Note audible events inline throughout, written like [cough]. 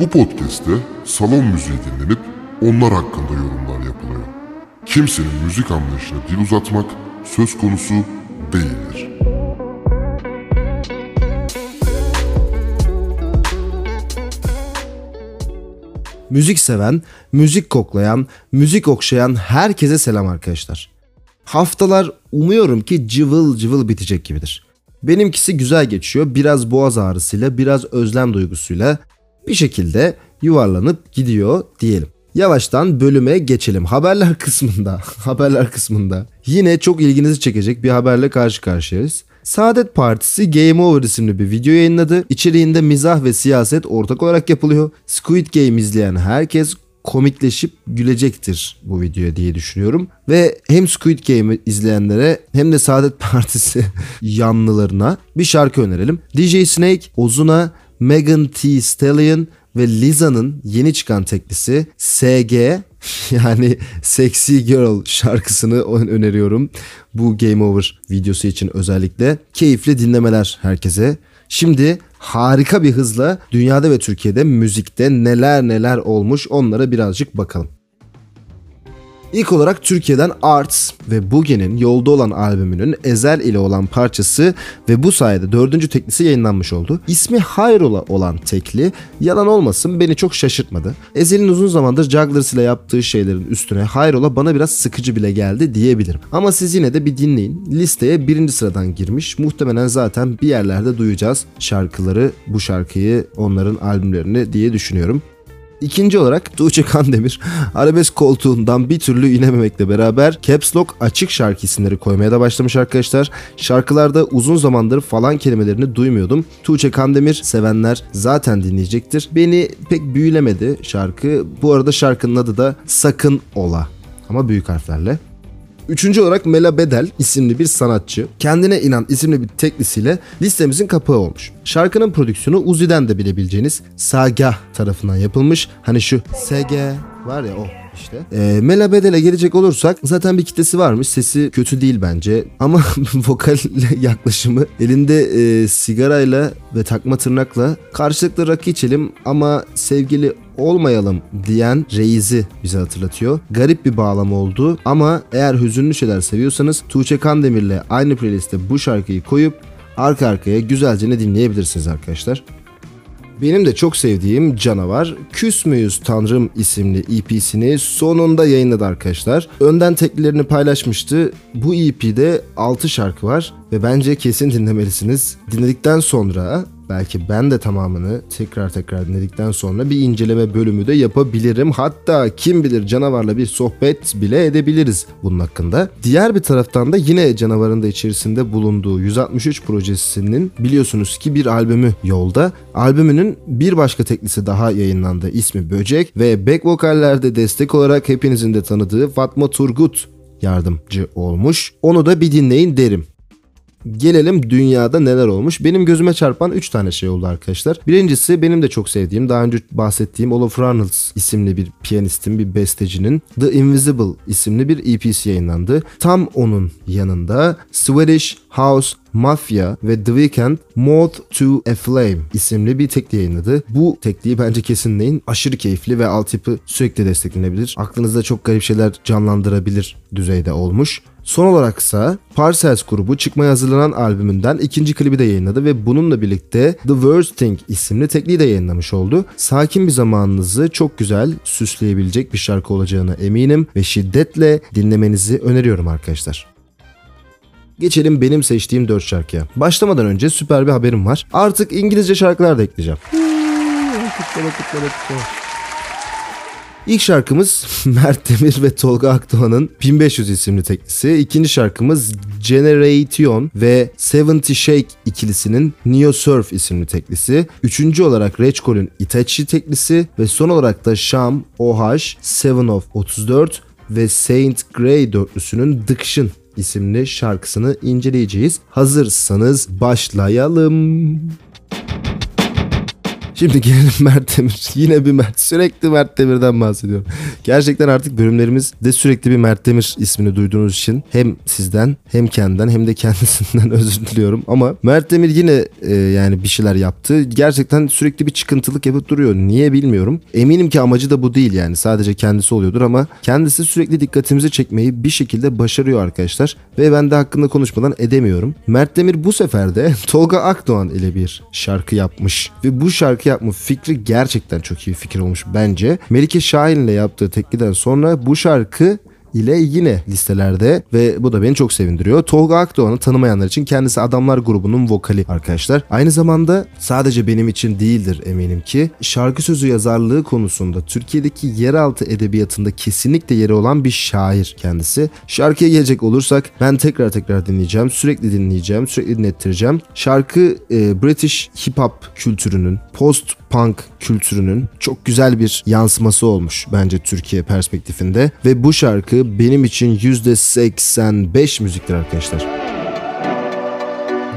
Bu podcast'te salon müziği dinlenip onlar hakkında yorumlar yapılıyor. Kimsenin müzik anlayışına dil uzatmak söz konusu değildir. Müzik seven, müzik koklayan, müzik okşayan herkese selam arkadaşlar. Haftalar umuyorum ki cıvıl cıvıl bitecek gibidir. Benimkisi güzel geçiyor. Biraz boğaz ağrısıyla, biraz özlem duygusuyla bir şekilde yuvarlanıp gidiyor diyelim. Yavaştan bölüme geçelim. Haberler [laughs] kısmında, haberler kısmında yine çok ilginizi çekecek bir haberle karşı karşıyayız. Saadet Partisi Game Over isimli bir video yayınladı. İçeriğinde mizah ve siyaset ortak olarak yapılıyor. Squid Game izleyen herkes komikleşip gülecektir bu videoya diye düşünüyorum. Ve hem Squid Game'i izleyenlere hem de Saadet [laughs] Partisi yanlılarına bir şarkı önerelim. DJ Snake, Ozuna, Megan Thee Stallion ve Liza'nın yeni çıkan teklisi SG [laughs] yani Sexy Girl şarkısını öneriyorum. Bu Game Over videosu için özellikle. Keyifli dinlemeler herkese. Şimdi harika bir hızla dünyada ve Türkiye'de müzikte neler neler olmuş onlara birazcık bakalım. İlk olarak Türkiye'den Arts ve Buge'nin Yolda Olan albümünün Ezel ile olan parçası ve bu sayede dördüncü teklisi yayınlanmış oldu. İsmi Hayrola olan tekli yalan olmasın beni çok şaşırtmadı. Ezel'in uzun zamandır Jugglers ile yaptığı şeylerin üstüne Hayrola bana biraz sıkıcı bile geldi diyebilirim. Ama siz yine de bir dinleyin. Listeye birinci sıradan girmiş. Muhtemelen zaten bir yerlerde duyacağız şarkıları, bu şarkıyı, onların albümlerini diye düşünüyorum. İkinci olarak Tuğçe Kandemir arabesk koltuğundan bir türlü inememekle beraber Caps Lock açık şarkı isimleri koymaya da başlamış arkadaşlar. Şarkılarda uzun zamandır falan kelimelerini duymuyordum. Tuğçe Kandemir sevenler zaten dinleyecektir. Beni pek büyülemedi şarkı. Bu arada şarkının adı da Sakın Ola ama büyük harflerle. Üçüncü olarak Mela Bedel isimli bir sanatçı Kendine İnan isimli bir teklisiyle listemizin kapağı olmuş. Şarkının prodüksiyonu Uzi'den de bilebileceğiniz Sagah tarafından yapılmış. Hani şu SG var ya o işte. E, Mela Bedel'e gelecek olursak zaten bir kitlesi varmış. Sesi kötü değil bence. Ama [laughs] vokal yaklaşımı elinde e, sigarayla ve takma tırnakla karşılıklı rakı içelim ama sevgili olmayalım diyen Reis'i bize hatırlatıyor. Garip bir bağlam oldu ama eğer hüzünlü şeyler seviyorsanız Tuğçe Kandemir'le aynı playliste bu şarkıyı koyup arka arkaya güzelce ne dinleyebilirsiniz arkadaşlar. Benim de çok sevdiğim Canavar Küs Müyüz Tanrım isimli EP'sini sonunda yayınladı arkadaşlar. Önden teklilerini paylaşmıştı. Bu EP'de 6 şarkı var ve bence kesin dinlemelisiniz. Dinledikten sonra belki ben de tamamını tekrar tekrar dinledikten sonra bir inceleme bölümü de yapabilirim. Hatta kim bilir canavarla bir sohbet bile edebiliriz bunun hakkında. Diğer bir taraftan da yine canavarın da içerisinde bulunduğu 163 projesinin biliyorsunuz ki bir albümü yolda. Albümünün bir başka teklisi daha yayınlandı. İsmi Böcek ve back vokallerde destek olarak hepinizin de tanıdığı Fatma Turgut yardımcı olmuş. Onu da bir dinleyin derim. Gelelim dünyada neler olmuş. Benim gözüme çarpan 3 tane şey oldu arkadaşlar. Birincisi benim de çok sevdiğim, daha önce bahsettiğim Olaf Reynolds isimli bir piyanistin, bir bestecinin The Invisible isimli bir EP'si yayınlandı. Tam onun yanında Swedish House Mafia ve The Weeknd Moth to a Flame isimli bir tekli yayınladı. Bu tekliyi bence kesinleyin. Aşırı keyifli ve altyapı sürekli desteklenebilir. Aklınızda çok garip şeyler canlandırabilir düzeyde olmuş. Son olarak ise Parcells grubu çıkmaya hazırlanan albümünden ikinci klibi de yayınladı ve bununla birlikte The Worst Thing isimli tekliği de yayınlamış oldu. Sakin bir zamanınızı çok güzel süsleyebilecek bir şarkı olacağına eminim ve şiddetle dinlemenizi öneriyorum arkadaşlar. Geçelim benim seçtiğim 4 şarkıya. Başlamadan önce süper bir haberim var. Artık İngilizce şarkılar da ekleyeceğim. kutlama, kutlama, kutlama. İlk şarkımız [laughs] Mert Demir ve Tolga Akdoğan'ın 1500 isimli teklisi. İkinci şarkımız Generation ve Seventy Shake ikilisinin Neo Surf isimli teklisi. Üçüncü olarak Reçkol'ün Itachi teklisi ve son olarak da Sham, OH, Seven of 34 ve Saint Grey dörtlüsünün Diction isimli şarkısını inceleyeceğiz. Hazırsanız başlayalım. Şimdi gelelim [laughs] Mert Demir. Yine bir Mert. Sürekli Mert Demir'den bahsediyorum. Gerçekten artık bölümlerimizde sürekli bir Mert Demir ismini duyduğunuz için hem sizden hem kendinden hem de kendisinden [laughs] özür diliyorum. Ama Mert Demir yine e, yani bir şeyler yaptı. Gerçekten sürekli bir çıkıntılık yapıp duruyor. Niye bilmiyorum. Eminim ki amacı da bu değil yani. Sadece kendisi oluyordur ama kendisi sürekli dikkatimizi çekmeyi bir şekilde başarıyor arkadaşlar. Ve ben de hakkında konuşmadan edemiyorum. Mert Demir bu sefer de [laughs] Tolga Akdoğan ile bir şarkı yapmış. Ve bu şarkı yapma fikri gerçekten çok iyi fikir olmuş bence. Melike Şahin ile yaptığı tekliden sonra bu şarkı ile yine listelerde ve bu da beni çok sevindiriyor. Tolga Akdoğan'ı tanımayanlar için kendisi Adamlar grubunun vokali arkadaşlar. Aynı zamanda sadece benim için değildir eminim ki şarkı sözü yazarlığı konusunda Türkiye'deki yeraltı edebiyatında kesinlikle yeri olan bir şair kendisi. Şarkıya gelecek olursak ben tekrar tekrar dinleyeceğim, sürekli dinleyeceğim, sürekli dinlettireceğim. Şarkı e, British hip hop kültürünün, post punk kültürünün çok güzel bir yansıması olmuş bence Türkiye perspektifinde ve bu şarkı benim için %85 müziktir arkadaşlar.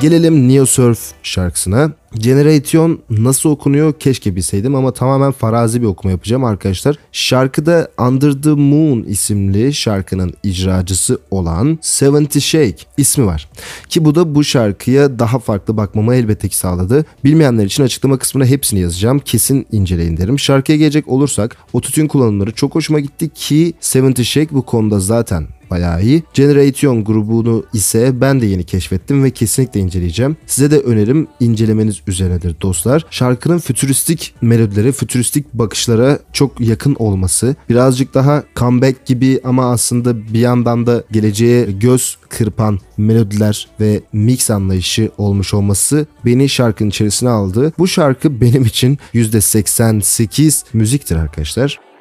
Gelelim Neo Surf şarkısına. Generation nasıl okunuyor keşke bilseydim ama tamamen farazi bir okuma yapacağım arkadaşlar. Şarkıda Under the Moon isimli şarkının icracısı olan Seventy Shake ismi var. Ki bu da bu şarkıya daha farklı bakmamı elbette ki sağladı. Bilmeyenler için açıklama kısmına hepsini yazacağım. Kesin inceleyin derim. Şarkıya gelecek olursak ototune kullanımları çok hoşuma gitti ki Seventy Shake bu konuda zaten bayağı iyi. Generation grubunu ise ben de yeni keşfettim ve kesinlikle inceleyeceğim. Size de önerim incelemeniz üzerinedir dostlar. Şarkının fütüristik melodileri, fütüristik bakışlara çok yakın olması, birazcık daha comeback gibi ama aslında bir yandan da geleceğe göz kırpan melodiler ve mix anlayışı olmuş olması beni şarkının içerisine aldı. Bu şarkı benim için %88 müziktir arkadaşlar.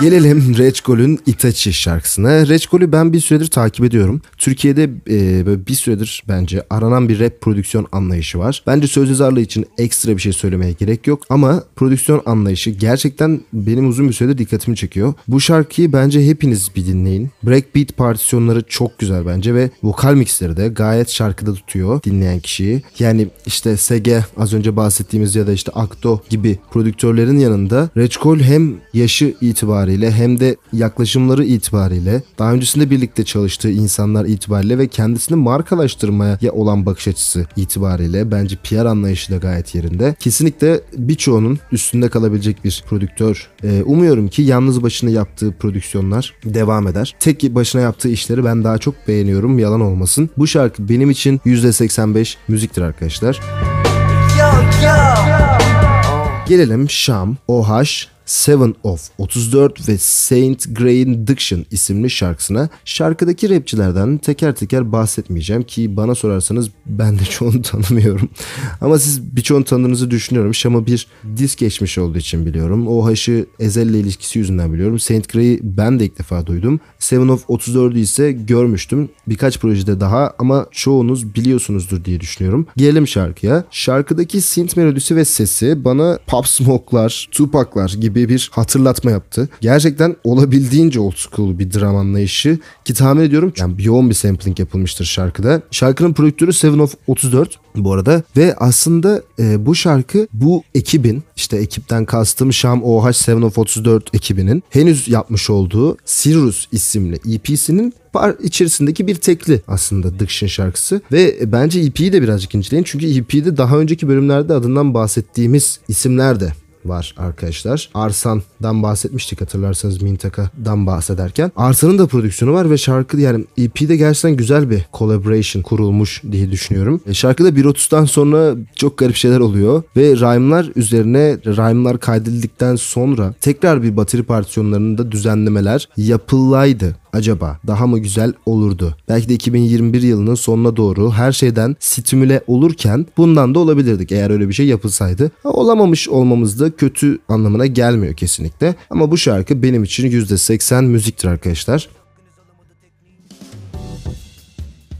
Gelelim Reçkol'ün Itachi şarkısına. Reçkol'ü ben bir süredir takip ediyorum. Türkiye'de e, böyle bir süredir bence aranan bir rap prodüksiyon anlayışı var. Bence söz yazarlığı için ekstra bir şey söylemeye gerek yok. Ama prodüksiyon anlayışı gerçekten benim uzun bir süredir dikkatimi çekiyor. Bu şarkıyı bence hepiniz bir dinleyin. Breakbeat partisyonları çok güzel bence ve vokal mixleri de gayet şarkıda tutuyor dinleyen kişiyi. Yani işte Sege az önce bahsettiğimiz ya da işte Akto gibi prodüktörlerin yanında Reçkol hem yaşı itibariyle hem de yaklaşımları itibariyle daha öncesinde birlikte çalıştığı insanlar itibariyle ve kendisini markalaştırmaya olan bakış açısı itibariyle bence PR anlayışı da gayet yerinde. Kesinlikle birçoğunun üstünde kalabilecek bir prodüktör. Ee, umuyorum ki yalnız başına yaptığı prodüksiyonlar devam eder. Tek başına yaptığı işleri ben daha çok beğeniyorum. Yalan olmasın. Bu şarkı benim için %85 müziktir arkadaşlar. Gelelim Şam, OH, Seven of 34 ve Saint Grain Diction isimli şarkısına. Şarkıdaki rapçilerden teker teker bahsetmeyeceğim ki bana sorarsanız ben de [laughs] çoğunu tanımıyorum. Ama siz birçoğunu tanıdığınızı düşünüyorum. Şam'ı bir disk geçmiş olduğu için biliyorum. OH'ı Ezel ile ilişkisi yüzünden biliyorum. Saint Gray'i ben de ilk defa duydum. Seven of 34'ü ise görmüştüm. Birkaç projede daha ama çoğunuz biliyorsunuzdur diye düşünüyorum. Gelelim şarkıya. Şarkıdaki synth melodisi ve sesi bana Pop Smoke'lar, Tupac'lar gibi bir hatırlatma yaptı. Gerçekten olabildiğince old school bir dram anlayışı ki tahmin ediyorum yani yoğun bir sampling yapılmıştır şarkıda. Şarkının prodüktörü Seven of 34 bu arada ve aslında e, bu şarkı bu ekibin işte ekipten kastım Şam OH 7 of 34 ekibinin henüz yapmış olduğu Sirius isimli EP'sinin içerisindeki bir tekli aslında Diction şarkısı ve bence EP'yi de birazcık inceleyin çünkü EP'de daha önceki bölümlerde adından bahsettiğimiz isimler de var arkadaşlar. Arsan'dan bahsetmiştik hatırlarsanız Mintaka'dan bahsederken. Arsan'ın da prodüksiyonu var ve şarkı yani EP'de gerçekten güzel bir collaboration kurulmuş diye düşünüyorum. E, şarkıda 1.30'dan sonra çok garip şeyler oluyor ve rhyme'lar üzerine rhyme'lar kaydedildikten sonra tekrar bir bateri partisyonlarında düzenlemeler yapılaydı acaba daha mı güzel olurdu? Belki de 2021 yılının sonuna doğru her şeyden stimüle olurken bundan da olabilirdik eğer öyle bir şey yapılsaydı. Olamamış olmamız da kötü anlamına gelmiyor kesinlikle. Ama bu şarkı benim için %80 müziktir arkadaşlar.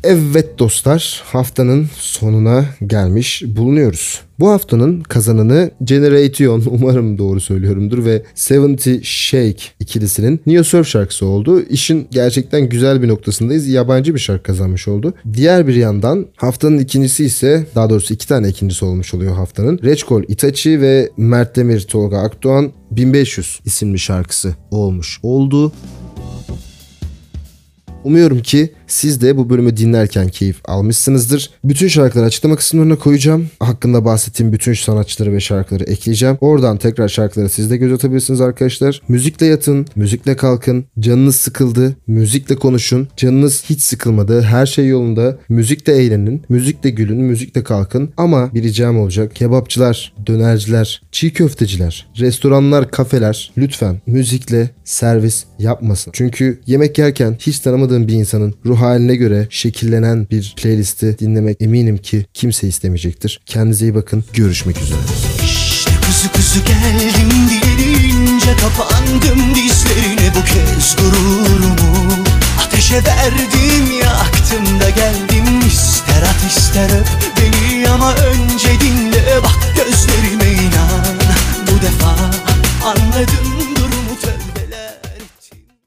Evet dostlar haftanın sonuna gelmiş bulunuyoruz. Bu haftanın kazananı Generation [laughs] umarım doğru söylüyorumdur ve 70 Shake ikilisinin Neo Surf şarkısı oldu. İşin gerçekten güzel bir noktasındayız. Yabancı bir şarkı kazanmış oldu. Diğer bir yandan haftanın ikincisi ise daha doğrusu iki tane ikincisi olmuş oluyor haftanın. Reçkol Itachi ve Mert Demir Tolga Akdoğan 1500 isimli şarkısı olmuş oldu. Umuyorum ki siz de bu bölümü dinlerken keyif almışsınızdır. Bütün şarkıları açıklama kısımlarına koyacağım. Hakkında bahsettiğim bütün sanatçıları ve şarkıları ekleyeceğim. Oradan tekrar şarkıları siz de göz atabilirsiniz arkadaşlar. Müzikle yatın, müzikle kalkın. Canınız sıkıldı, müzikle konuşun. Canınız hiç sıkılmadı, her şey yolunda. Müzikle eğlenin, müzikle gülün, müzikle kalkın. Ama bir ricam olacak. Kebapçılar, dönerciler, çiğ köfteciler, restoranlar, kafeler lütfen müzikle servis yapmasın. Çünkü yemek yerken hiç tanımadığım bir insanın ruh haline göre şekillenen bir playlisti dinlemek eminim ki kimse istemeyecektir. Kendinize iyi bakın. Görüşmek üzere. İşte kuzu kuzu geldim dilerince kapandım dizlerine bu kez gururumu Ateşe verdim yaktım da geldim ister at ister öp beni ama önce dinle bak gözlerime inan Bu defa anladım durum